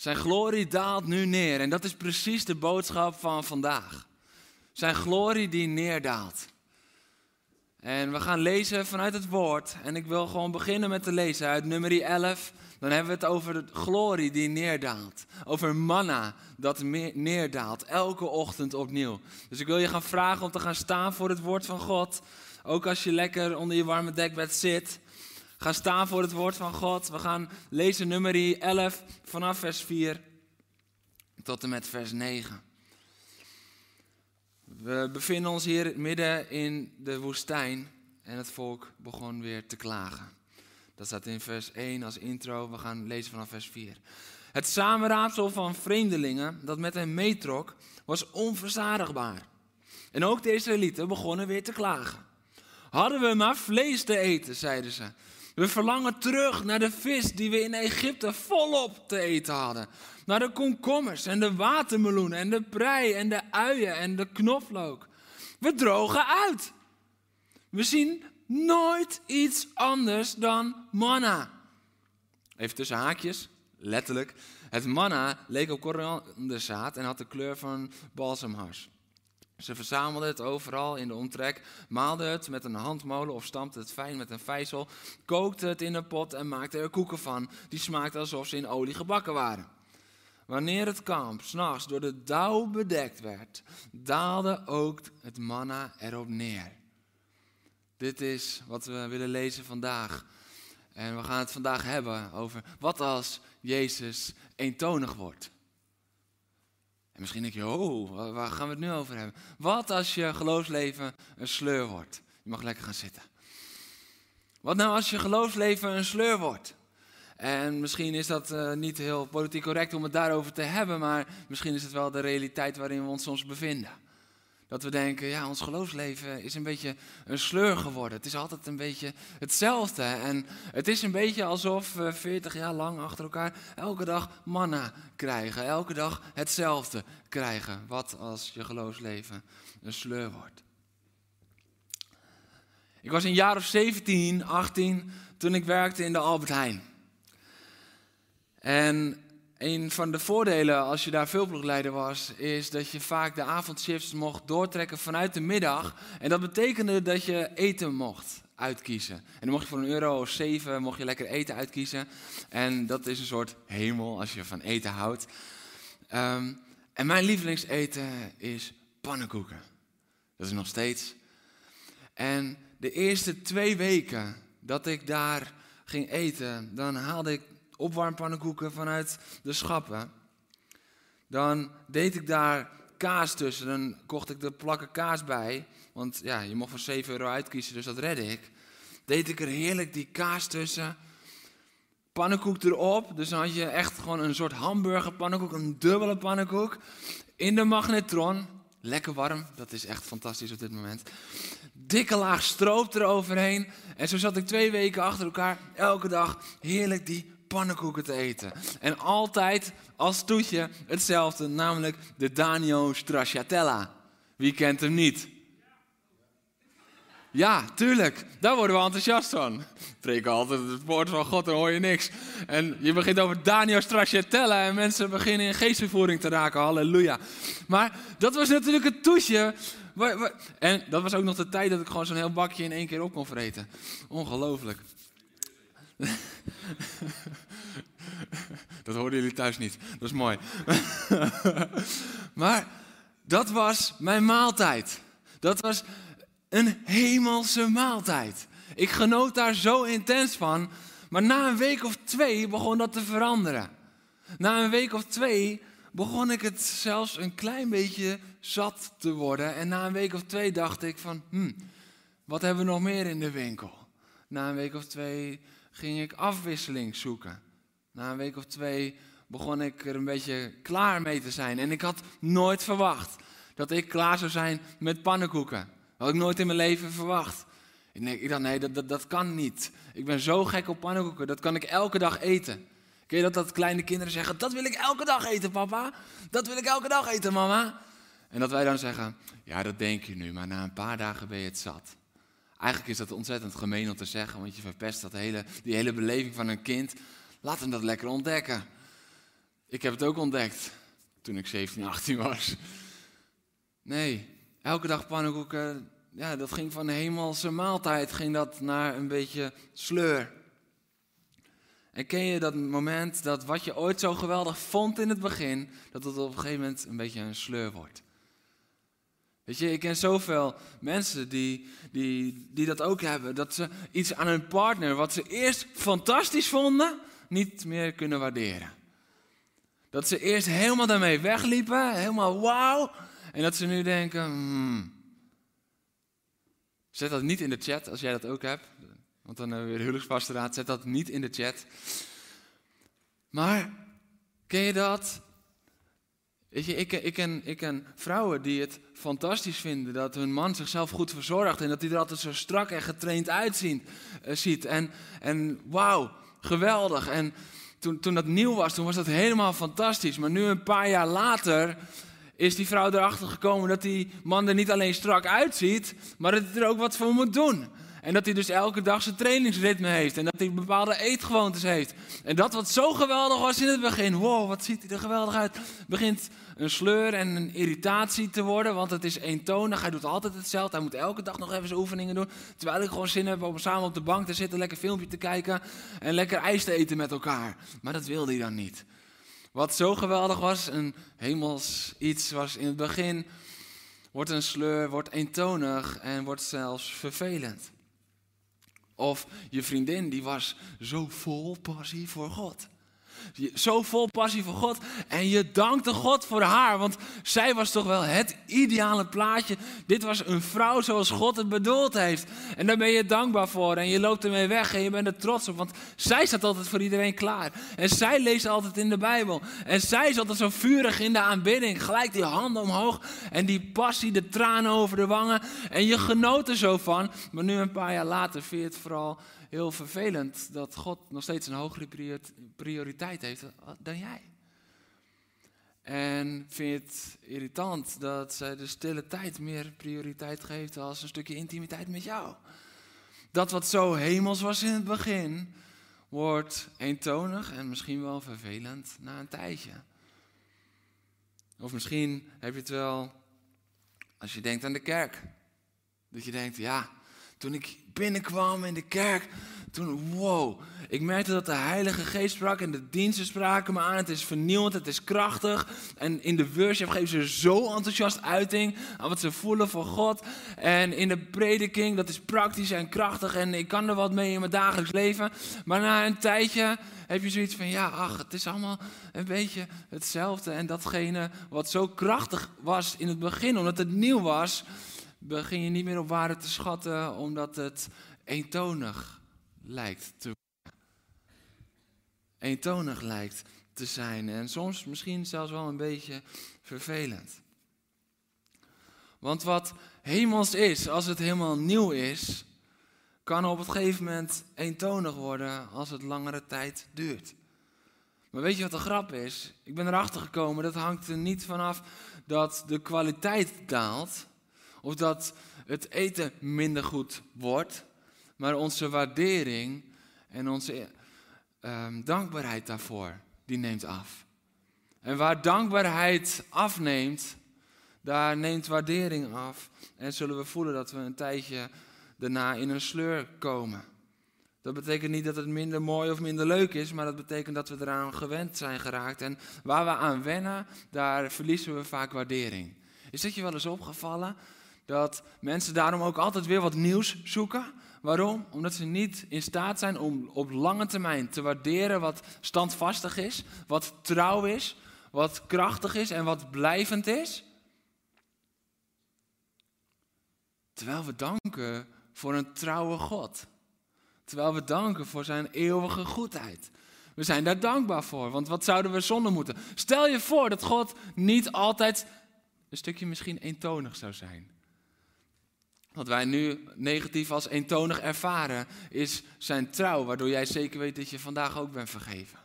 Zijn glorie daalt nu neer. En dat is precies de boodschap van vandaag. Zijn glorie die neerdaalt. En we gaan lezen vanuit het woord. En ik wil gewoon beginnen met te lezen uit nummer 11. Dan hebben we het over de glorie die neerdaalt. Over manna dat neerdaalt. Elke ochtend opnieuw. Dus ik wil je gaan vragen om te gaan staan voor het woord van God. Ook als je lekker onder je warme dekbed zit. Ga staan voor het woord van God. We gaan lezen nummer 11 vanaf vers 4 tot en met vers 9. We bevinden ons hier midden in de woestijn en het volk begon weer te klagen. Dat staat in vers 1 als intro. We gaan lezen vanaf vers 4. Het samenraapsel van vreemdelingen dat met hen meetrok was onverzadigbaar. En ook de Israëlieten begonnen weer te klagen. Hadden we maar vlees te eten, zeiden ze. We verlangen terug naar de vis die we in Egypte volop te eten hadden. Naar de komkommers en de watermeloenen en de prei en de uien en de knoflook. We drogen uit. We zien nooit iets anders dan manna. Even tussen haakjes, letterlijk. Het manna leek op koranderzaad en had de kleur van balsamhars. Ze verzamelden het overal in de omtrek, maalden het met een handmolen of stampten het fijn met een vijzel, kookten het in een pot en maakten er koeken van, die smaakten alsof ze in olie gebakken waren. Wanneer het kamp s'nachts door de dauw bedekt werd, daalde ook het manna erop neer. Dit is wat we willen lezen vandaag. En we gaan het vandaag hebben over wat als Jezus eentonig wordt misschien denk je, oh, waar gaan we het nu over hebben? Wat als je geloofsleven een sleur wordt? Je mag lekker gaan zitten. Wat nou als je geloofsleven een sleur wordt? En misschien is dat uh, niet heel politiek correct om het daarover te hebben, maar misschien is het wel de realiteit waarin we ons soms bevinden. Dat we denken, ja, ons geloofsleven is een beetje een sleur geworden. Het is altijd een beetje hetzelfde. En het is een beetje alsof we 40 jaar lang achter elkaar elke dag manna krijgen. Elke dag hetzelfde krijgen. Wat als je geloofsleven een sleur wordt? Ik was een jaar of 17, 18 toen ik werkte in de Albert Heijn. En een van de voordelen als je daar veelploegleider was, is dat je vaak de avondshifts mocht doortrekken vanuit de middag. En dat betekende dat je eten mocht uitkiezen. En dan mocht je voor een euro of zeven mocht je lekker eten uitkiezen. En dat is een soort hemel als je van eten houdt. Ehm, en mijn lievelingseten is pannenkoeken. Dat is nog steeds. En de eerste twee weken dat ik daar ging eten, dan haalde ik opwarmpannenkoeken vanuit de schappen. Dan deed ik daar kaas tussen. Dan kocht ik de plakken kaas bij. Want ja, je mocht voor 7 euro uitkiezen, dus dat redde ik. Deed ik er heerlijk die kaas tussen. Pannenkoek erop. Dus dan had je echt gewoon een soort hamburgerpannenkoek. Een dubbele pannenkoek. In de magnetron. Lekker warm. Dat is echt fantastisch op dit moment. Dikke laag stroop eroverheen. En zo zat ik twee weken achter elkaar. Elke dag heerlijk die pannenkoeken te eten. En altijd als toetje hetzelfde, namelijk de Danio Stracciatella. Wie kent hem niet? Ja, tuurlijk. Daar worden we enthousiast van. Preek altijd het woord van God, dan hoor je niks. En je begint over Danio Stracciatella en mensen beginnen in geestvervoering te raken. Halleluja. Maar dat was natuurlijk het toetje. En dat was ook nog de tijd dat ik gewoon zo'n heel bakje in één keer op kon vreten. Ongelooflijk. Dat hoorden jullie thuis niet. Dat is mooi. Maar dat was mijn maaltijd. Dat was een hemelse maaltijd. Ik genoot daar zo intens van. Maar na een week of twee begon dat te veranderen. Na een week of twee begon ik het zelfs een klein beetje zat te worden. En na een week of twee dacht ik van, hm, wat hebben we nog meer in de winkel? Na een week of twee ging ik afwisseling zoeken. Na een week of twee begon ik er een beetje klaar mee te zijn. En ik had nooit verwacht dat ik klaar zou zijn met pannenkoeken. Dat had ik nooit in mijn leven verwacht. Ik, dacht, nee, dat, dat, dat kan niet. Ik ben zo gek op pannenkoeken, dat kan ik elke dag eten. Ken je dat, dat kleine kinderen zeggen, dat wil ik elke dag eten, papa? Dat wil ik elke dag eten, mama? En dat wij dan zeggen, ja, dat denk je nu, maar na een paar dagen ben je het zat. Eigenlijk is dat ontzettend gemeen om te zeggen, want je verpest dat hele, die hele beleving van een kind. Laat hem dat lekker ontdekken. Ik heb het ook ontdekt toen ik 17, 18 was. Nee, elke dag pannenkoeken, ja, dat ging van de hemelse maaltijd, ging dat naar een beetje sleur. En ken je dat moment dat wat je ooit zo geweldig vond in het begin, dat het op een gegeven moment een beetje een sleur wordt? Weet je, ik ken zoveel mensen die, die, die dat ook hebben. Dat ze iets aan hun partner, wat ze eerst fantastisch vonden, niet meer kunnen waarderen. Dat ze eerst helemaal daarmee wegliepen, helemaal wauw. En dat ze nu denken, hmm. zet dat niet in de chat als jij dat ook hebt. Want dan hebben we weer huwelijkspastoraat, zet dat niet in de chat. Maar, ken je dat? Weet je, ik, ken, ik ken vrouwen die het fantastisch vinden dat hun man zichzelf goed verzorgt en dat hij er altijd zo strak en getraind uitziet. Ziet. En, en wauw, geweldig. En toen, toen dat nieuw was, toen was dat helemaal fantastisch. Maar nu een paar jaar later is die vrouw erachter gekomen dat die man er niet alleen strak uitziet, maar dat hij er ook wat voor moet doen. En dat hij dus elke dag zijn trainingsritme heeft. En dat hij bepaalde eetgewoontes heeft. En dat wat zo geweldig was in het begin. Wow, wat ziet hij er geweldig uit. Begint een sleur en een irritatie te worden. Want het is eentonig. Hij doet altijd hetzelfde. Hij moet elke dag nog even zijn oefeningen doen. Terwijl ik gewoon zin heb om samen op de bank te zitten. Lekker filmpje te kijken. En lekker ijs te eten met elkaar. Maar dat wilde hij dan niet. Wat zo geweldig was. Een hemels iets was in het begin. Wordt een sleur, wordt eentonig en wordt zelfs vervelend. Of je vriendin die was zo vol passie voor God. Zo vol passie voor God. En je dankte God voor haar. Want zij was toch wel het ideale plaatje. Dit was een vrouw zoals God het bedoeld heeft. En daar ben je dankbaar voor. En je loopt ermee weg en je bent er trots op. Want zij staat altijd voor iedereen klaar. En zij leest altijd in de Bijbel. En zij is altijd zo vurig in de aanbidding. Gelijk die handen omhoog. En die passie, de tranen over de wangen. En je genoot er zo van. Maar nu een paar jaar later vind je het vooral heel vervelend dat God nog steeds een hogere prioriteit heeft dan jij. En vind je het irritant dat zij de stille tijd meer prioriteit geeft als een stukje intimiteit met jou. Dat wat zo hemels was in het begin, wordt eentonig en misschien wel vervelend na een tijdje. Of misschien heb je het wel als je denkt aan de kerk. Dat je denkt, ja, toen ik binnenkwam in de kerk, toen, wow, ik merkte dat de Heilige Geest sprak en de diensten spraken me aan. Het is vernieuwend, het is krachtig. En in de worship geven ze zo enthousiast uiting aan wat ze voelen voor God. En in de prediking, dat is praktisch en krachtig en ik kan er wat mee in mijn dagelijks leven. Maar na een tijdje heb je zoiets van, ja, ach, het is allemaal een beetje hetzelfde. En datgene wat zo krachtig was in het begin, omdat het nieuw was begin je niet meer op waarde te schatten, omdat het eentonig lijkt te eentonig lijkt te zijn en soms misschien zelfs wel een beetje vervelend. Want wat hemels is, als het helemaal nieuw is, kan op een gegeven moment eentonig worden als het langere tijd duurt. Maar weet je wat de grap is? Ik ben erachter gekomen, dat hangt er niet vanaf dat de kwaliteit daalt, of dat het eten minder goed wordt, maar onze waardering en onze um, dankbaarheid daarvoor, die neemt af. En waar dankbaarheid afneemt, daar neemt waardering af. En zullen we voelen dat we een tijdje daarna in een sleur komen. Dat betekent niet dat het minder mooi of minder leuk is, maar dat betekent dat we eraan gewend zijn geraakt. En waar we aan wennen, daar verliezen we vaak waardering. Is dat je wel eens opgevallen? Dat mensen daarom ook altijd weer wat nieuws zoeken. Waarom? Omdat ze niet in staat zijn om op lange termijn te waarderen wat standvastig is, wat trouw is, wat krachtig is en wat blijvend is. Terwijl we danken voor een trouwe God. Terwijl we danken voor zijn eeuwige goedheid. We zijn daar dankbaar voor, want wat zouden we zonder moeten? Stel je voor dat God niet altijd een stukje misschien eentonig zou zijn. Wat wij nu negatief als eentonig ervaren, is zijn trouw, waardoor jij zeker weet dat je vandaag ook bent vergeven.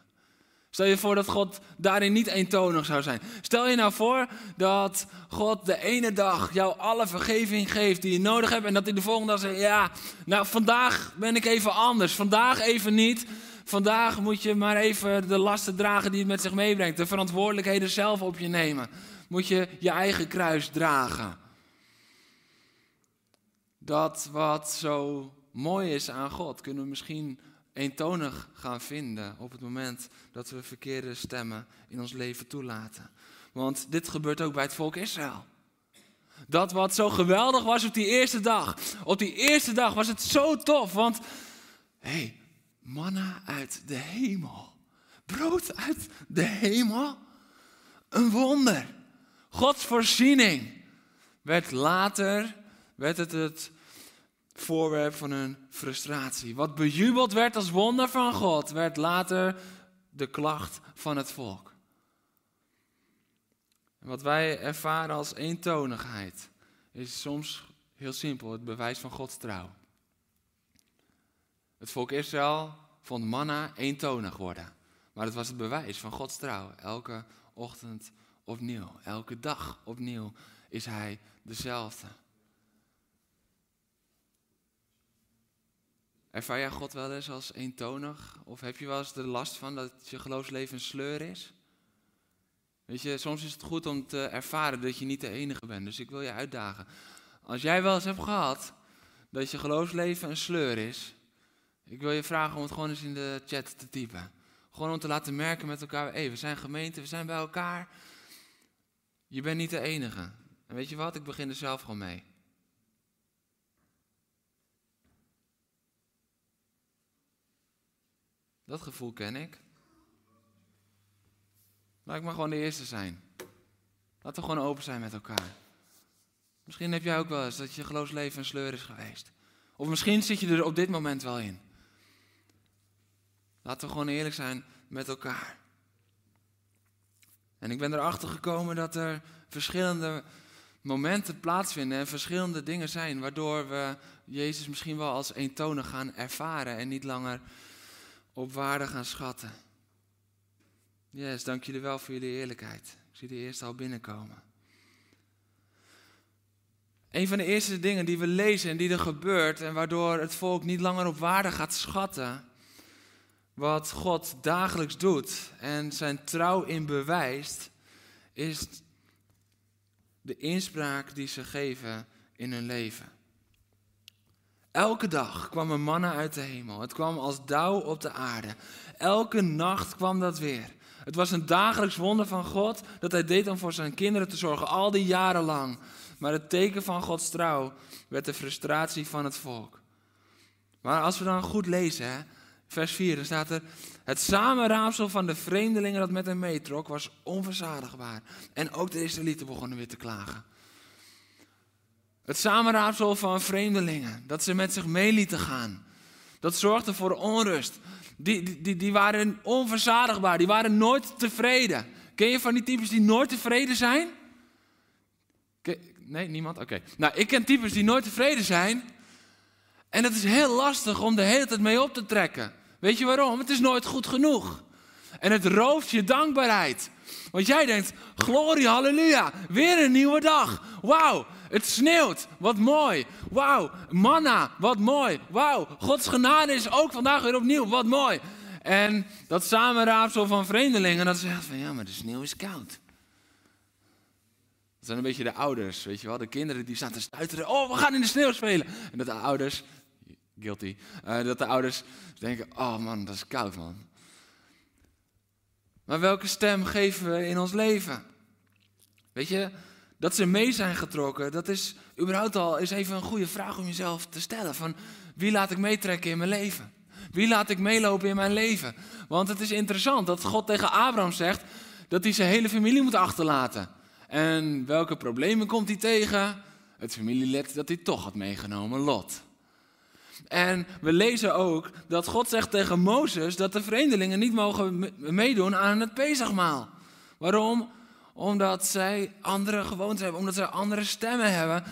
Stel je voor dat God daarin niet eentonig zou zijn. Stel je nou voor dat God de ene dag jou alle vergeving geeft die je nodig hebt. En dat hij de volgende dag zegt: Ja, nou vandaag ben ik even anders. Vandaag even niet. Vandaag moet je maar even de lasten dragen die het met zich meebrengt. De verantwoordelijkheden zelf op je nemen. Moet je je eigen kruis dragen. Dat wat zo mooi is aan God, kunnen we misschien eentonig gaan vinden op het moment dat we verkeerde stemmen in ons leven toelaten. Want dit gebeurt ook bij het volk Israël. Dat wat zo geweldig was op die eerste dag. Op die eerste dag was het zo tof, want hé, hey, manna uit de hemel. Brood uit de hemel. Een wonder. Gods voorziening werd later werd het het voorwerp van hun frustratie. Wat bejubeld werd als wonder van God, werd later de klacht van het volk. wat wij ervaren als eentonigheid is soms heel simpel het bewijs van Gods trouw. Het volk Israël vond manna eentonig worden, maar het was het bewijs van Gods trouw. Elke ochtend opnieuw, elke dag opnieuw is Hij dezelfde. Ervaar jij God wel eens als eentonig? Of heb je wel eens de last van dat je geloofsleven een sleur is? Weet je, soms is het goed om te ervaren dat je niet de enige bent. Dus ik wil je uitdagen. Als jij wel eens hebt gehad dat je geloofsleven een sleur is, ik wil je vragen om het gewoon eens in de chat te typen. Gewoon om te laten merken met elkaar, hé, we zijn gemeente, we zijn bij elkaar. Je bent niet de enige. En weet je wat, ik begin er zelf gewoon mee. Dat gevoel ken ik. Laat ik maar gewoon de eerste zijn. Laten we gewoon open zijn met elkaar. Misschien heb jij ook wel eens dat je geloofsleven een sleur is geweest. Of misschien zit je er op dit moment wel in. Laten we gewoon eerlijk zijn met elkaar. En ik ben erachter gekomen dat er verschillende momenten plaatsvinden en verschillende dingen zijn waardoor we Jezus misschien wel als eentonig gaan ervaren en niet langer op waarde gaan schatten. Yes, dank jullie wel voor jullie eerlijkheid. Ik zie de eerste al binnenkomen. Een van de eerste dingen die we lezen en die er gebeurt en waardoor het volk niet langer op waarde gaat schatten, wat God dagelijks doet en zijn trouw in bewijst, is de inspraak die ze geven in hun leven. Elke dag kwam manna uit de hemel. Het kwam als dauw op de aarde. Elke nacht kwam dat weer. Het was een dagelijks wonder van God dat hij deed om voor zijn kinderen te zorgen, al die jaren lang. Maar het teken van Gods trouw werd de frustratie van het volk. Maar als we dan goed lezen, vers 4, dan staat er: Het samenraapsel van de vreemdelingen dat met hem meetrok was onverzadigbaar. En ook de Israëlieten begonnen weer te klagen. Het samenraapsel van vreemdelingen, dat ze met zich mee lieten gaan. Dat zorgde voor onrust. Die, die, die waren onverzadigbaar, die waren nooit tevreden. Ken je van die types die nooit tevreden zijn? Nee, niemand? Oké. Nou, ik ken types die nooit tevreden zijn. En het is heel lastig om de hele tijd mee op te trekken. Weet je waarom? Het is nooit goed genoeg. En het rooft je dankbaarheid. Want jij denkt, glorie, halleluja, weer een nieuwe dag. Wauw, het sneeuwt, wat mooi. Wauw, manna, wat mooi. Wauw, Gods genade is ook vandaag weer opnieuw, wat mooi. En dat samenraapsel van vreemdelingen, dat zegt van ja, maar de sneeuw is koud. Dat zijn een beetje de ouders, weet je wel. De kinderen die staan te stuiteren. Oh, we gaan in de sneeuw spelen. En dat de ouders, guilty, uh, dat de ouders denken, oh man, dat is koud man. Maar welke stem geven we in ons leven? Weet je, dat ze mee zijn getrokken, dat is überhaupt al is even een goede vraag om jezelf te stellen. Van wie laat ik meetrekken in mijn leven? Wie laat ik meelopen in mijn leven? Want het is interessant dat God tegen Abraham zegt dat hij zijn hele familie moet achterlaten. En welke problemen komt hij tegen? Het familielid dat hij toch had meegenomen, Lot. En we lezen ook dat God zegt tegen Mozes dat de vreemdelingen niet mogen meedoen aan het Pesachmaal. Waarom? Omdat zij andere gewoontes hebben, omdat zij andere stemmen hebben.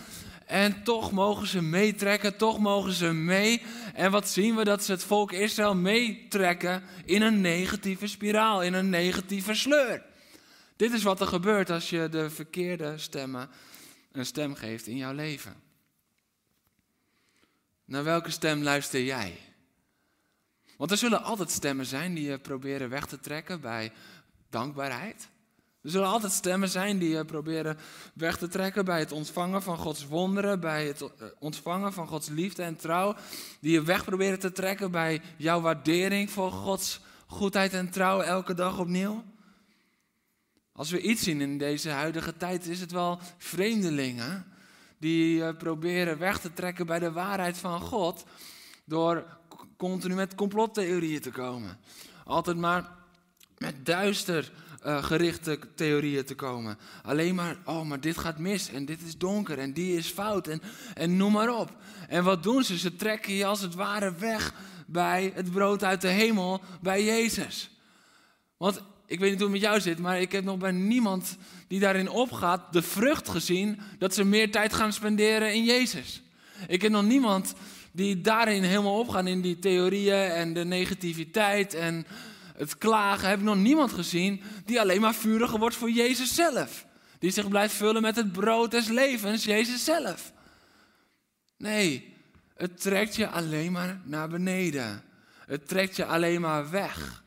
En toch mogen ze meetrekken, toch mogen ze mee. En wat zien we? Dat ze het volk Israël meetrekken in een negatieve spiraal, in een negatieve sleur. Dit is wat er gebeurt als je de verkeerde stemmen een stem geeft in jouw leven. Naar welke stem luister jij? Want er zullen altijd stemmen zijn die je proberen weg te trekken bij dankbaarheid. Er zullen altijd stemmen zijn die je proberen weg te trekken bij het ontvangen van Gods wonderen, bij het eh, ontvangen van Gods liefde en trouw. Die je weg proberen te trekken bij jouw waardering voor Gods goedheid en trouw elke dag opnieuw. Als we iets zien in deze huidige tijd, is het wel vreemdelingen die eh, proberen weg te trekken bij de waarheid van God door continu met complottheorieën te komen. Altijd maar met duister uh, gerichte theorieën te komen. Alleen maar, oh, maar dit gaat mis en dit is donker en die is fout en, en noem maar op. En wat doen ze? Ze trekken je als het ware weg bij het brood uit de hemel, bij Jezus. Want ik weet niet hoe het met jou zit, maar ik heb nog bij niemand die daarin opgaat de vrucht gezien dat ze meer tijd gaan spenderen in Jezus. Ik heb nog niemand die daarin helemaal opgaan in die theorieën en de negativiteit en het klagen. Heb ik nog niemand gezien die alleen maar vuriger wordt voor Jezus zelf. Die zich blijft vullen met het brood des levens, Jezus zelf. Nee, het trekt je alleen maar naar beneden. Het trekt je alleen maar weg.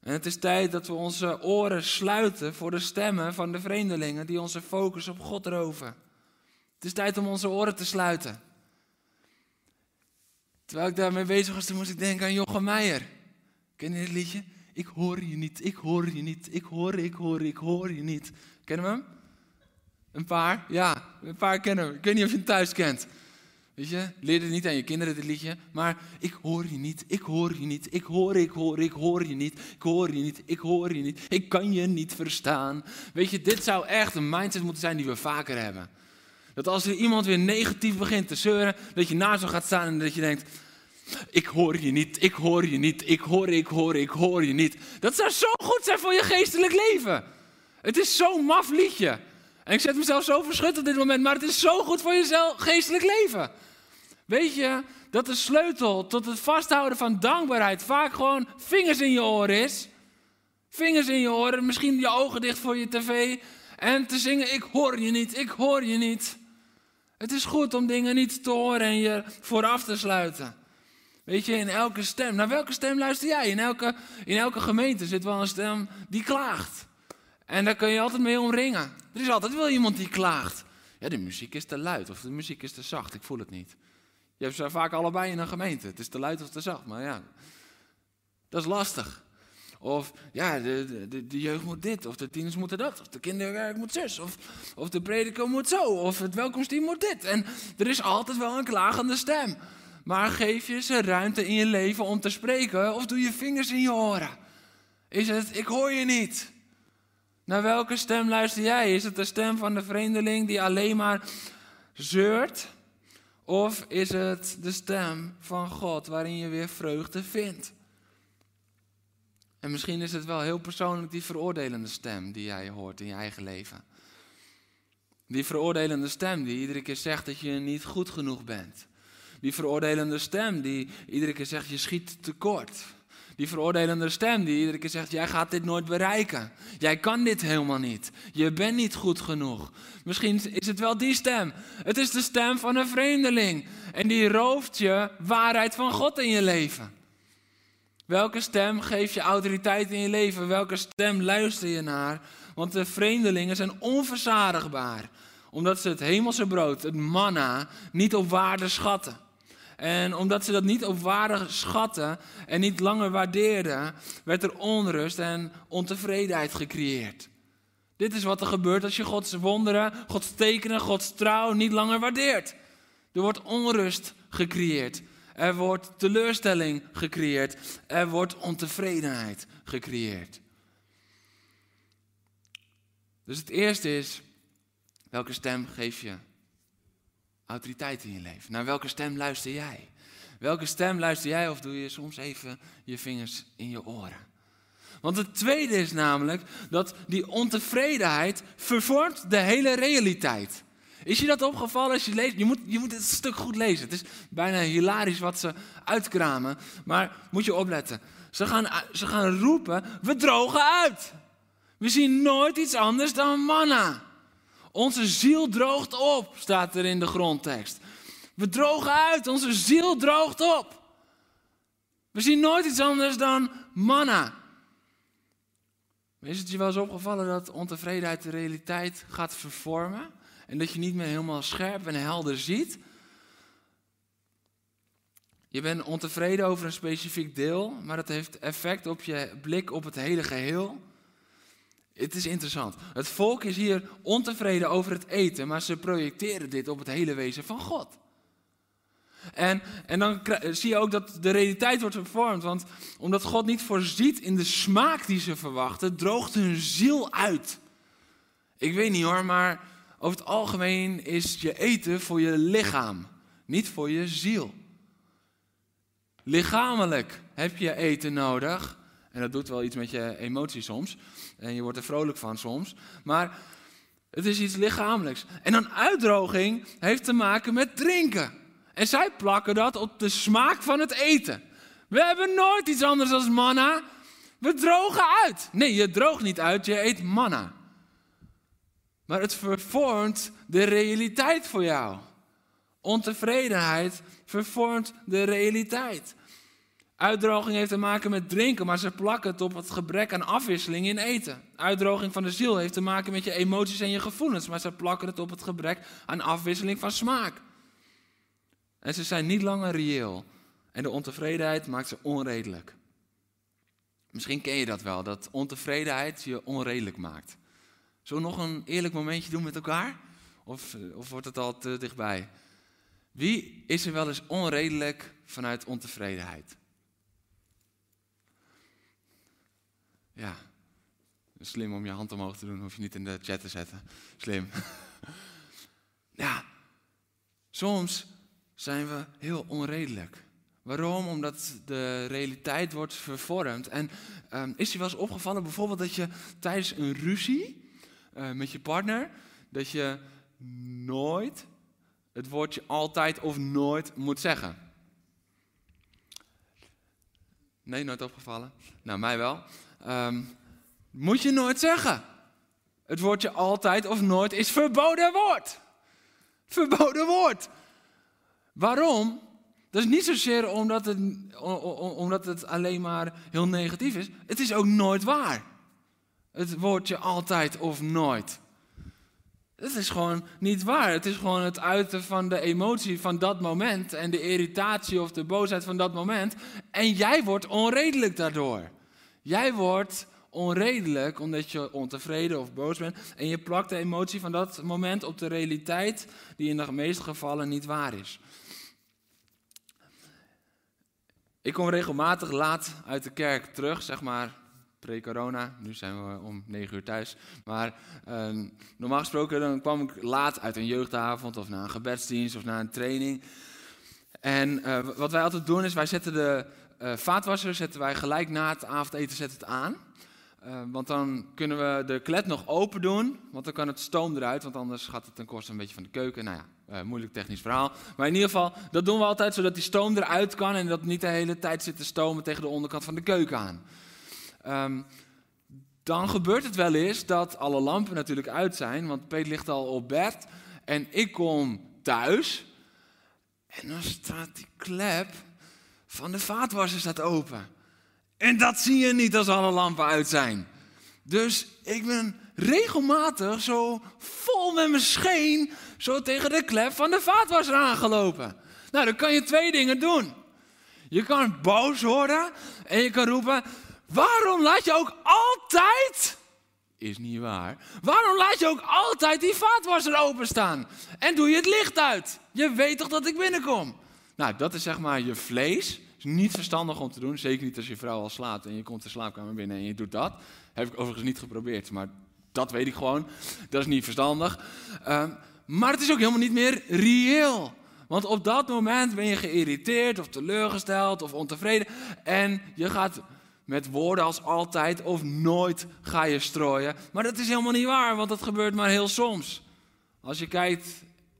En het is tijd dat we onze oren sluiten voor de stemmen van de vreemdelingen die onze focus op God roven. Het is tijd om onze oren te sluiten. Terwijl ik daarmee bezig was, moest ik denken aan Jochem Meijer. Ken je dit liedje? Ik hoor je niet, ik hoor je niet, ik hoor, ik hoor, ik hoor je niet. Kennen we hem? Een paar? Ja, een paar kennen hem. Ik weet niet of je hem thuis kent. Weet je, leer het niet aan je kinderen dit liedje, maar ik hoor je niet, ik hoor je niet, ik hoor, ik hoor, ik hoor je niet, ik hoor je niet, ik hoor je niet, ik kan je niet verstaan. Weet je, dit zou echt een mindset moeten zijn die we vaker hebben. Dat als er iemand weer negatief begint te zeuren, dat je naast hem gaat staan en dat je denkt, ik hoor je niet, ik hoor je niet, ik hoor, ik hoor, ik hoor je niet. Dat zou zo goed zijn voor je geestelijk leven. Het is zo'n maf liedje. En ik zet mezelf zo verschut op dit moment, maar het is zo goed voor je geestelijk leven. Weet je dat de sleutel tot het vasthouden van dankbaarheid vaak gewoon vingers in je oren is? Vingers in je oren, misschien je ogen dicht voor je tv en te zingen: Ik hoor je niet, ik hoor je niet. Het is goed om dingen niet te horen en je vooraf te sluiten. Weet je, in elke stem. Naar welke stem luister jij? In elke, in elke gemeente zit wel een stem die klaagt. En daar kun je altijd mee omringen. Er is altijd wel iemand die klaagt. Ja, de muziek is te luid of de muziek is te zacht, ik voel het niet. Je hebt ze vaak allebei in een gemeente. Het is te luid of te zacht, maar ja, dat is lastig. Of ja, de, de, de jeugd moet dit, of de tieners moeten dat, of de kinderwerk moet zus, of, of de prediker moet zo, of het welkomsteam moet dit. En er is altijd wel een klagende stem. Maar geef je ze ruimte in je leven om te spreken, of doe je vingers in je oren? Is het, ik hoor je niet. Naar welke stem luister jij? Is het de stem van de vreemdeling die alleen maar zeurt? Of is het de stem van God waarin je weer vreugde vindt? En misschien is het wel heel persoonlijk die veroordelende stem die jij hoort in je eigen leven. Die veroordelende stem die iedere keer zegt dat je niet goed genoeg bent. Die veroordelende stem die iedere keer zegt je schiet tekort. Die veroordelende stem die iedere keer zegt: Jij gaat dit nooit bereiken. Jij kan dit helemaal niet. Je bent niet goed genoeg. Misschien is het wel die stem. Het is de stem van een vreemdeling. En die rooft je waarheid van God in je leven. Welke stem geeft je autoriteit in je leven? Welke stem luister je naar? Want de vreemdelingen zijn onverzadigbaar. Omdat ze het hemelse brood, het manna, niet op waarde schatten. En omdat ze dat niet op waarde schatten en niet langer waardeerden, werd er onrust en ontevredenheid gecreëerd. Dit is wat er gebeurt als je Gods wonderen, Gods tekenen, Gods trouw niet langer waardeert. Er wordt onrust gecreëerd. Er wordt teleurstelling gecreëerd. Er wordt ontevredenheid gecreëerd. Dus het eerste is, welke stem geef je autoriteit in je leven? Naar welke stem luister jij? Welke stem luister jij of doe je soms even je vingers in je oren? Want het tweede is namelijk dat die ontevredenheid vervormt de hele realiteit. Is je dat opgevallen als je leest? Je moet, je moet het stuk goed lezen. Het is bijna hilarisch wat ze uitkramen. Maar moet je opletten. Ze gaan, ze gaan roepen, we drogen uit. We zien nooit iets anders dan manna. Onze ziel droogt op, staat er in de grondtekst. We drogen uit, onze ziel droogt op. We zien nooit iets anders dan manna. Is het je wel eens opgevallen dat ontevredenheid de realiteit gaat vervormen? En dat je niet meer helemaal scherp en helder ziet? Je bent ontevreden over een specifiek deel, maar dat heeft effect op je blik op het hele geheel. Het is interessant. Het volk is hier ontevreden over het eten, maar ze projecteren dit op het hele wezen van God. En, en dan zie je ook dat de realiteit wordt vervormd. Want omdat God niet voorziet in de smaak die ze verwachten, droogt hun ziel uit. Ik weet niet hoor, maar over het algemeen is je eten voor je lichaam, niet voor je ziel. Lichamelijk heb je eten nodig. En dat doet wel iets met je emotie soms. En je wordt er vrolijk van soms. Maar het is iets lichamelijks. En een uitdroging heeft te maken met drinken. En zij plakken dat op de smaak van het eten. We hebben nooit iets anders dan manna. We drogen uit. Nee, je droogt niet uit, je eet manna. Maar het vervormt de realiteit voor jou. Ontevredenheid vervormt de realiteit. Uitdroging heeft te maken met drinken, maar ze plakken het op het gebrek aan afwisseling in eten. Uitdroging van de ziel heeft te maken met je emoties en je gevoelens, maar ze plakken het op het gebrek aan afwisseling van smaak. En ze zijn niet langer reëel. En de ontevredenheid maakt ze onredelijk. Misschien ken je dat wel, dat ontevredenheid je onredelijk maakt. Zullen we nog een eerlijk momentje doen met elkaar? Of, of wordt het al te dichtbij? Wie is er wel eens onredelijk vanuit ontevredenheid? Ja, slim om je hand omhoog te doen, hoef je niet in de chat te zetten. Slim. Ja, soms zijn we heel onredelijk. Waarom? Omdat de realiteit wordt vervormd. En um, is je wel eens opgevallen bijvoorbeeld dat je tijdens een ruzie uh, met je partner, dat je nooit het woordje altijd of nooit moet zeggen? Nee, nooit opgevallen? Nou, mij wel. Um, moet je nooit zeggen. Het woordje altijd of nooit is verboden woord. Verboden woord. Waarom? Dat is niet zozeer omdat het, omdat het alleen maar heel negatief is. Het is ook nooit waar. Het woordje altijd of nooit. Het is gewoon niet waar. Het is gewoon het uiten van de emotie van dat moment en de irritatie of de boosheid van dat moment. En jij wordt onredelijk daardoor. Jij wordt onredelijk omdat je ontevreden of boos bent. En je plakt de emotie van dat moment op de realiteit die in de meeste gevallen niet waar is. Ik kom regelmatig laat uit de kerk terug, zeg maar pre-corona. Nu zijn we om negen uur thuis. Maar uh, normaal gesproken dan kwam ik laat uit een jeugdavond of naar een gebedsdienst of naar een training. En uh, wat wij altijd doen is, wij zetten de uh, vaatwasser zetten wij gelijk na het avondeten zetten het aan. Uh, want dan kunnen we de klet nog open doen, want dan kan het stoom eruit, want anders gaat het ten koste een beetje van de keuken. Nou ja, uh, moeilijk technisch verhaal. Maar in ieder geval, dat doen we altijd zodat die stoom eruit kan en dat niet de hele tijd zit te stomen tegen de onderkant van de keuken aan. Um, dan gebeurt het wel eens dat alle lampen natuurlijk uit zijn, want Peet ligt al op bed en ik kom thuis en dan staat die klep van de vaatwasser staat open. En dat zie je niet als alle lampen uit zijn. Dus ik ben regelmatig zo vol met mijn scheen zo tegen de klep van de vaatwasser aangelopen. Nou, dan kan je twee dingen doen. Je kan boos worden en je kan roepen: Waarom laat je ook altijd. Is niet waar. Waarom laat je ook altijd die vaatwasser openstaan? En doe je het licht uit? Je weet toch dat ik binnenkom? Nou, dat is zeg maar je vlees is niet verstandig om te doen. Zeker niet als je vrouw al slaapt en je komt de slaapkamer binnen en je doet dat. Heb ik overigens niet geprobeerd, maar dat weet ik gewoon. Dat is niet verstandig. Uh, maar het is ook helemaal niet meer reëel. Want op dat moment ben je geïrriteerd of teleurgesteld of ontevreden. En je gaat met woorden als altijd of nooit ga je strooien. Maar dat is helemaal niet waar, want dat gebeurt maar heel soms. Als je kijkt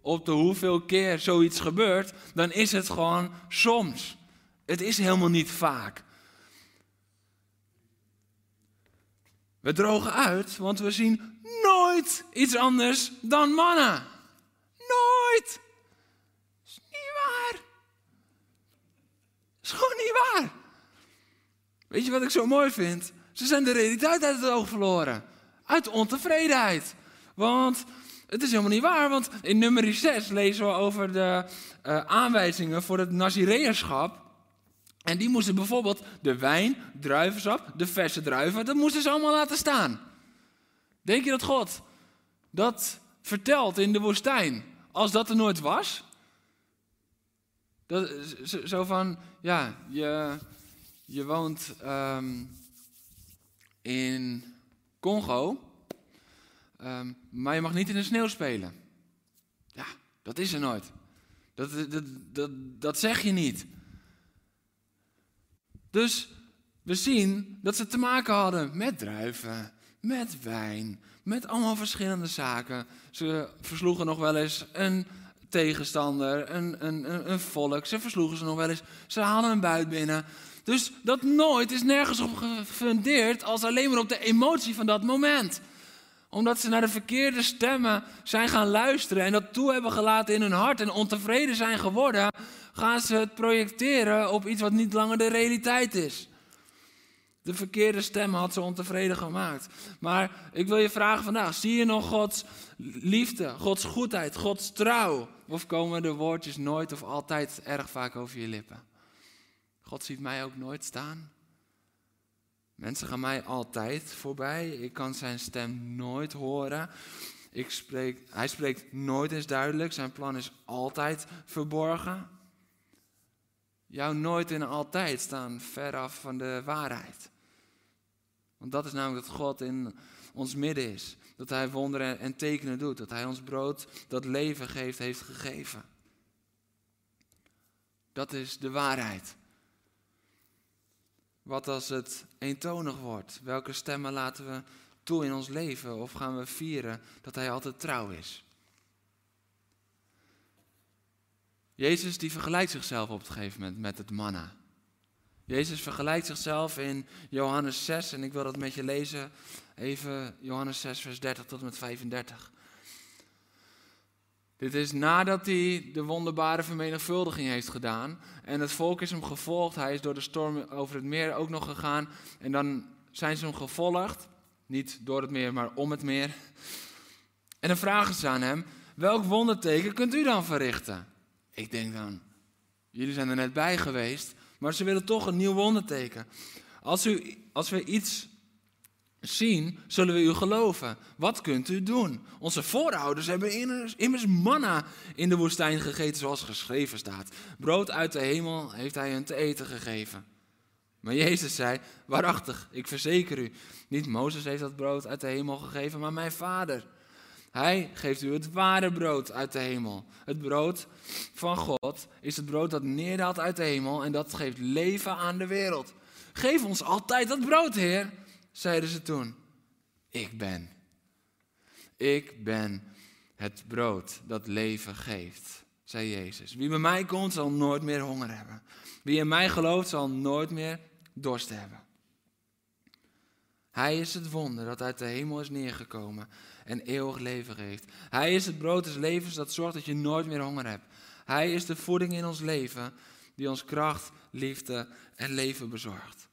op de hoeveel keer zoiets gebeurt, dan is het gewoon soms. Het is helemaal niet vaak. We drogen uit, want we zien nooit iets anders dan mannen. Nooit. Is niet waar. Is gewoon niet waar. Weet je wat ik zo mooi vind? Ze zijn de realiteit uit het oog verloren. Uit ontevredenheid. Want het is helemaal niet waar, want in nummer 6 lezen we over de uh, aanwijzingen voor het Nazireërschap. En die moesten bijvoorbeeld de wijn, druivensap, de verse druiven, dat moesten ze allemaal laten staan. Denk je dat God dat vertelt in de woestijn, als dat er nooit was? Dat, zo van, ja, je, je woont um, in Congo, um, maar je mag niet in de sneeuw spelen. Ja, dat is er nooit. Dat, dat, dat, dat zeg je niet. Dus we zien dat ze te maken hadden met druiven, met wijn, met allemaal verschillende zaken. Ze versloegen nog wel eens een tegenstander, een, een, een, volk. Ze versloegen ze nog wel eens. Ze haalden een buit binnen. Dus dat nooit is nergens op gefundeerd als alleen maar op de emotie van dat moment omdat ze naar de verkeerde stemmen zijn gaan luisteren en dat toe hebben gelaten in hun hart en ontevreden zijn geworden, gaan ze het projecteren op iets wat niet langer de realiteit is. De verkeerde stemmen had ze ontevreden gemaakt. Maar ik wil je vragen vandaag, zie je nog Gods liefde, Gods goedheid, Gods trouw? Of komen de woordjes nooit of altijd erg vaak over je lippen? God ziet mij ook nooit staan. Mensen gaan mij altijd voorbij. Ik kan zijn stem nooit horen. Ik hij spreekt nooit eens duidelijk. Zijn plan is altijd verborgen. Jouw nooit en altijd staan ver af van de waarheid. Want dat is namelijk dat God in ons midden is. Dat Hij wonderen en tekenen doet. Dat Hij ons brood dat leven geeft, heeft gegeven. Dat is de waarheid. Wat als het eentonig wordt? Welke stemmen laten we toe in ons leven? Of gaan we vieren dat Hij altijd trouw is? Jezus die vergelijkt zichzelf op het gegeven moment met het manna. Jezus vergelijkt zichzelf in Johannes 6 en ik wil dat met je lezen. Even Johannes 6 vers 30 tot en met 35. Dit is nadat hij de wonderbare vermenigvuldiging heeft gedaan. En het volk is hem gevolgd. Hij is door de storm over het meer ook nog gegaan. En dan zijn ze hem gevolgd. Niet door het meer, maar om het meer. En dan vragen ze aan hem: Welk wonderteken kunt u dan verrichten? Ik denk dan: Jullie zijn er net bij geweest. Maar ze willen toch een nieuw wonderteken. Als, u, als we iets zien, zullen we u geloven. Wat kunt u doen? Onze voorouders hebben immers manna in de woestijn gegeten, zoals geschreven staat. Brood uit de hemel heeft hij hun te eten gegeven. Maar Jezus zei, waarachtig, ik verzeker u, niet Mozes heeft dat brood uit de hemel gegeven, maar mijn vader. Hij geeft u het ware brood uit de hemel. Het brood van God is het brood dat neerdaalt uit de hemel en dat geeft leven aan de wereld. Geef ons altijd dat brood, Heer zeiden ze toen. Ik ben. Ik ben het brood dat leven geeft, zei Jezus. Wie bij mij komt, zal nooit meer honger hebben. Wie in mij gelooft, zal nooit meer dorst hebben. Hij is het wonder dat uit de hemel is neergekomen en eeuwig leven geeft. Hij is het brood des levens dat zorgt dat je nooit meer honger hebt. Hij is de voeding in ons leven die ons kracht, liefde en leven bezorgt.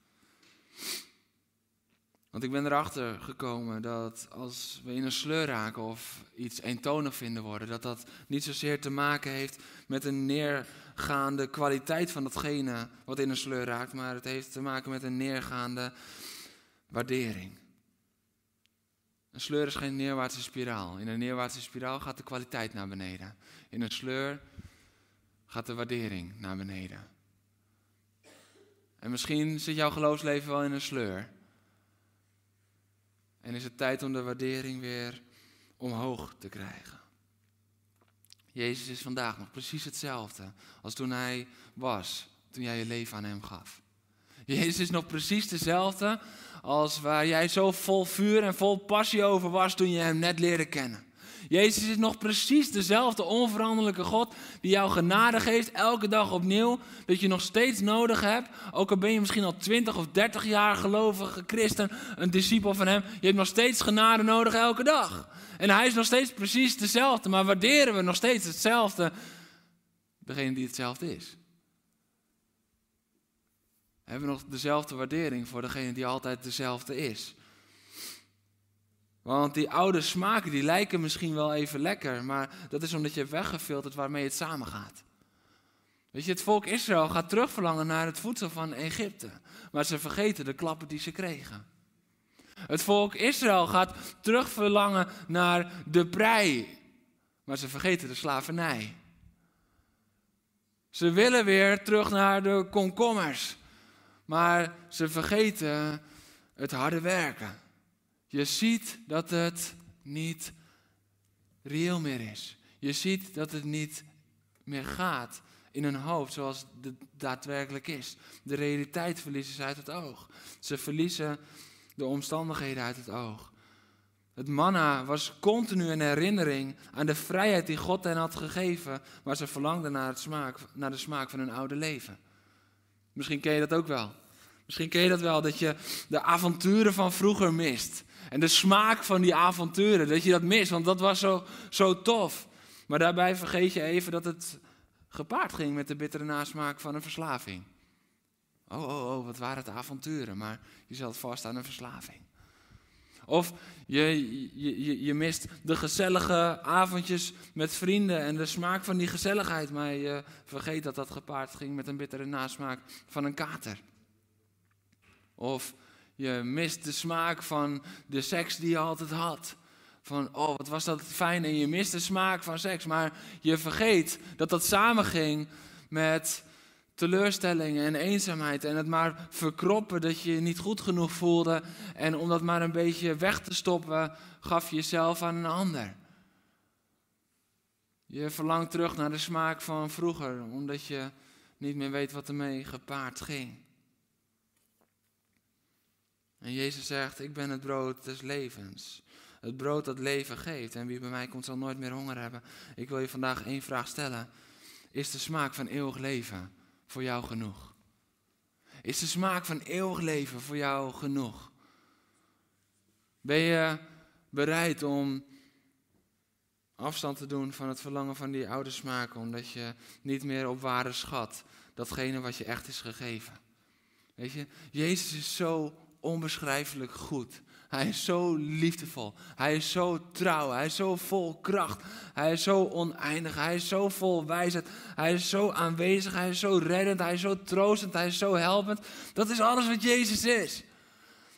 Want ik ben erachter gekomen dat als we in een sleur raken of iets eentonig vinden worden, dat dat niet zozeer te maken heeft met een neergaande kwaliteit van datgene wat in een sleur raakt, maar het heeft te maken met een neergaande waardering. Een sleur is geen neerwaartse spiraal. In een neerwaartse spiraal gaat de kwaliteit naar beneden. In een sleur gaat de waardering naar beneden. En misschien zit jouw geloofsleven wel in een sleur. En is het tijd om de waardering weer omhoog te krijgen. Jezus is vandaag nog precies hetzelfde als toen hij was, toen jij je leven aan hem gaf. Jezus is nog precies dezelfde als waar jij zo vol vuur en vol passie over was toen je hem net leerde kennen. Jezus is nog precies dezelfde onveranderlijke God die jou genade geeft elke dag opnieuw. Dat je nog steeds nodig hebt. Ook al ben je misschien al 20 of 30 jaar gelovige christen, een discipel van hem. Je hebt nog steeds genade nodig elke dag. En hij is nog steeds precies dezelfde. Maar waarderen we nog steeds hetzelfde? Degene die hetzelfde is. Hebben we nog dezelfde waardering voor degene die altijd dezelfde is? Want die oude smaken die lijken misschien wel even lekker, maar dat is omdat je hebt weggefilterd waarmee het samengaat. Weet je, het volk Israël gaat terugverlangen naar het voedsel van Egypte, maar ze vergeten de klappen die ze kregen. Het volk Israël gaat terugverlangen naar de prei, maar ze vergeten de slavernij. Ze willen weer terug naar de komkommers, maar ze vergeten het harde werken. Je ziet dat het niet reëel meer is. Je ziet dat het niet meer gaat in hun hoofd zoals het daadwerkelijk is. De realiteit verliezen ze uit het oog. Ze verliezen de omstandigheden uit het oog. Het manna was continu een herinnering aan de vrijheid die God hen had gegeven, maar ze verlangden naar, naar de smaak van hun oude leven. Misschien ken je dat ook wel. Misschien ken je dat wel, dat je de avonturen van vroeger mist. En de smaak van die avonturen, dat je dat mist, want dat was zo, zo tof. Maar daarbij vergeet je even dat het gepaard ging met de bittere nasmaak van een verslaving. Oh, oh, oh, wat waren het avonturen, maar je zat vast aan een verslaving. Of je, je, je, je, mist de gezellige avondjes met vrienden en de smaak van die gezelligheid, maar je vergeet dat dat gepaard ging met een bittere nasmaak van een kater. Of je mist de smaak van de seks die je altijd had. Van, oh, wat was dat fijn. En je mist de smaak van seks. Maar je vergeet dat dat samenging met teleurstellingen en eenzaamheid. En het maar verkroppen dat je je niet goed genoeg voelde. En om dat maar een beetje weg te stoppen, gaf je jezelf aan een ander. Je verlangt terug naar de smaak van vroeger, omdat je niet meer weet wat ermee gepaard ging. En Jezus zegt, ik ben het brood des levens. Het brood dat leven geeft. En wie bij mij komt zal nooit meer honger hebben. Ik wil je vandaag één vraag stellen. Is de smaak van eeuwig leven voor jou genoeg? Is de smaak van eeuwig leven voor jou genoeg? Ben je bereid om afstand te doen van het verlangen van die oude smaak, omdat je niet meer op waarde schat datgene wat je echt is gegeven? Weet je, Jezus is zo onbeschrijfelijk goed. Hij is zo liefdevol. Hij is zo trouw. Hij is zo vol kracht. Hij is zo oneindig. Hij is zo vol wijsheid. Hij is zo aanwezig. Hij is zo reddend. Hij is zo troostend. Hij is zo helpend. Dat is alles wat Jezus is.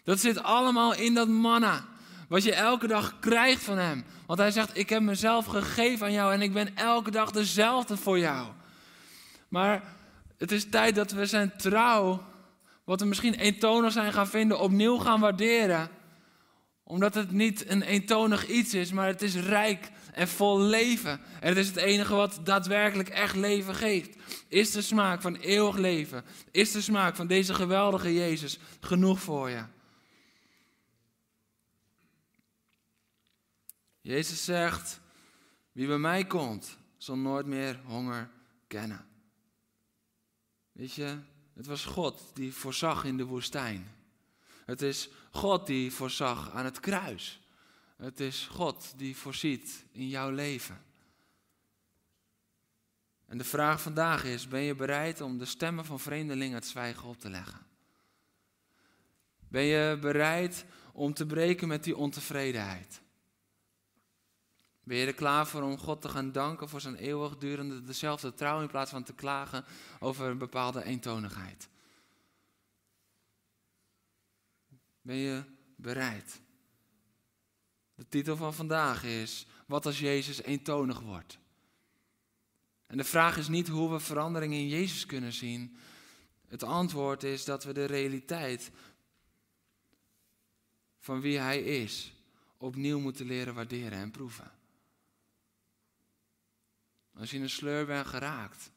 Dat zit allemaal in dat manna. Wat je elke dag krijgt van Hem. Want Hij zegt: Ik heb mezelf gegeven aan jou en ik ben elke dag dezelfde voor jou. Maar het is tijd dat we zijn trouw wat we misschien eentonig zijn gaan vinden, opnieuw gaan waarderen. Omdat het niet een eentonig iets is, maar het is rijk en vol leven. En het is het enige wat daadwerkelijk echt leven geeft. Is de smaak van eeuwig leven, is de smaak van deze geweldige Jezus genoeg voor je? Jezus zegt, wie bij mij komt, zal nooit meer honger kennen. Weet je, het was God die voorzag in de woestijn. Het is God die voorzag aan het kruis. Het is God die voorziet in jouw leven. En de vraag vandaag is: ben je bereid om de stemmen van vreemdelingen het zwijgen op te leggen? Ben je bereid om te breken met die ontevredenheid? Ben je er klaar voor om God te gaan danken voor zijn eeuwigdurende dezelfde trouw in plaats van te klagen over een bepaalde eentonigheid? Ben je bereid? De titel van vandaag is: Wat als Jezus eentonig wordt? En de vraag is niet hoe we verandering in Jezus kunnen zien. Het antwoord is dat we de realiteit van wie Hij is opnieuw moeten leren waarderen en proeven. Als je in een sleur bent geraakt.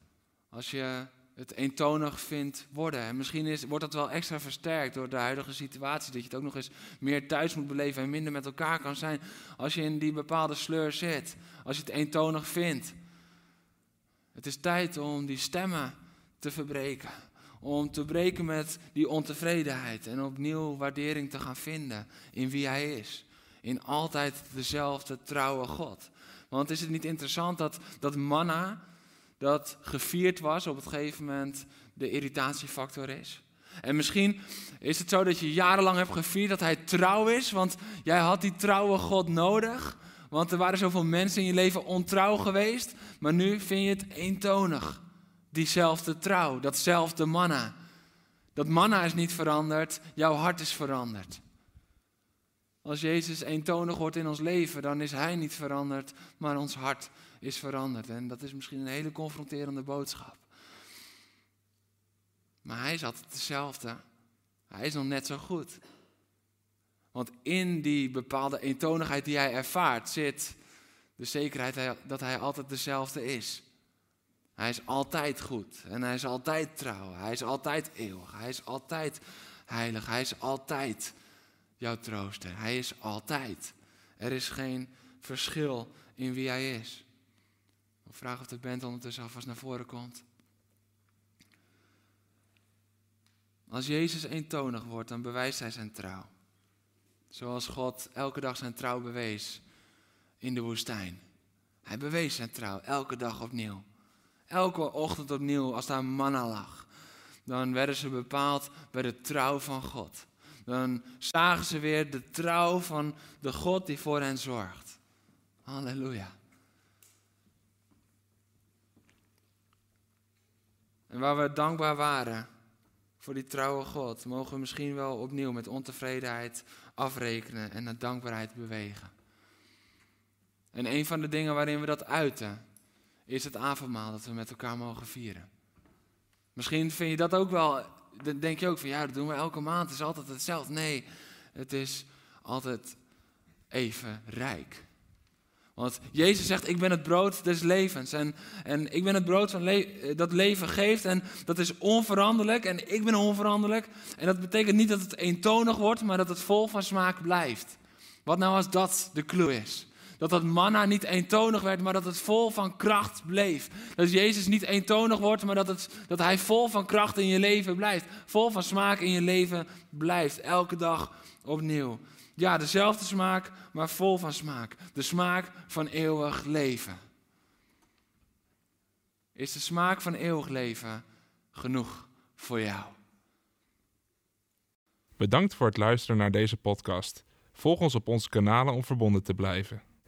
Als je het eentonig vindt worden. En misschien is, wordt dat wel extra versterkt door de huidige situatie. Dat je het ook nog eens meer thuis moet beleven en minder met elkaar kan zijn. Als je in die bepaalde sleur zit. Als je het eentonig vindt. Het is tijd om die stemmen te verbreken. Om te breken met die ontevredenheid. En opnieuw waardering te gaan vinden in wie Hij is. In altijd dezelfde trouwe God. Want is het niet interessant dat, dat manna dat gevierd was op het gegeven moment de irritatiefactor is. En misschien is het zo dat je jarenlang hebt gevierd dat hij trouw is, want jij had die trouwe God nodig. Want er waren zoveel mensen in je leven ontrouw geweest, maar nu vind je het eentonig. Diezelfde trouw, datzelfde manna. Dat manna is niet veranderd, jouw hart is veranderd. Als Jezus eentonig wordt in ons leven, dan is Hij niet veranderd, maar ons hart is veranderd. En dat is misschien een hele confronterende boodschap. Maar Hij is altijd dezelfde. Hij is nog net zo goed. Want in die bepaalde eentonigheid die Hij ervaart zit de zekerheid dat Hij altijd dezelfde is. Hij is altijd goed en hij is altijd trouw. Hij is altijd eeuwig. Hij is altijd heilig. Hij is altijd jouw trooster. Hij is altijd. Er is geen verschil in wie hij is. Vraag of de band ondertussen alvast naar voren komt. Als Jezus eentonig wordt, dan bewijst hij zijn trouw. Zoals God elke dag zijn trouw bewees in de woestijn. Hij bewees zijn trouw elke dag opnieuw. Elke ochtend opnieuw als daar manna lag. Dan werden ze bepaald bij de trouw van God dan zagen ze weer de trouw van de God die voor hen zorgt. Halleluja. En waar we dankbaar waren voor die trouwe God, mogen we misschien wel opnieuw met ontevredenheid afrekenen en naar dankbaarheid bewegen. En een van de dingen waarin we dat uiten, is het avondmaal dat we met elkaar mogen vieren. Misschien vind je dat ook wel dan denk je ook van ja, dat doen we elke maand, het is altijd hetzelfde. Nee, het is altijd even rijk. Want Jezus zegt, ik ben het brood des levens. En, en ik ben het brood van dat leven geeft. En dat is onveranderlijk. En ik ben onveranderlijk. En dat betekent niet dat het eentonig wordt, maar dat het vol van smaak blijft. Wat nou als dat de clue is? Dat dat manna niet eentonig werd, maar dat het vol van kracht bleef. Dat Jezus niet eentonig wordt, maar dat, het, dat Hij vol van kracht in je leven blijft. Vol van smaak in je leven blijft. Elke dag opnieuw. Ja, dezelfde smaak, maar vol van smaak. De smaak van eeuwig leven. Is de smaak van eeuwig leven genoeg voor jou? Bedankt voor het luisteren naar deze podcast. Volg ons op onze kanalen om verbonden te blijven.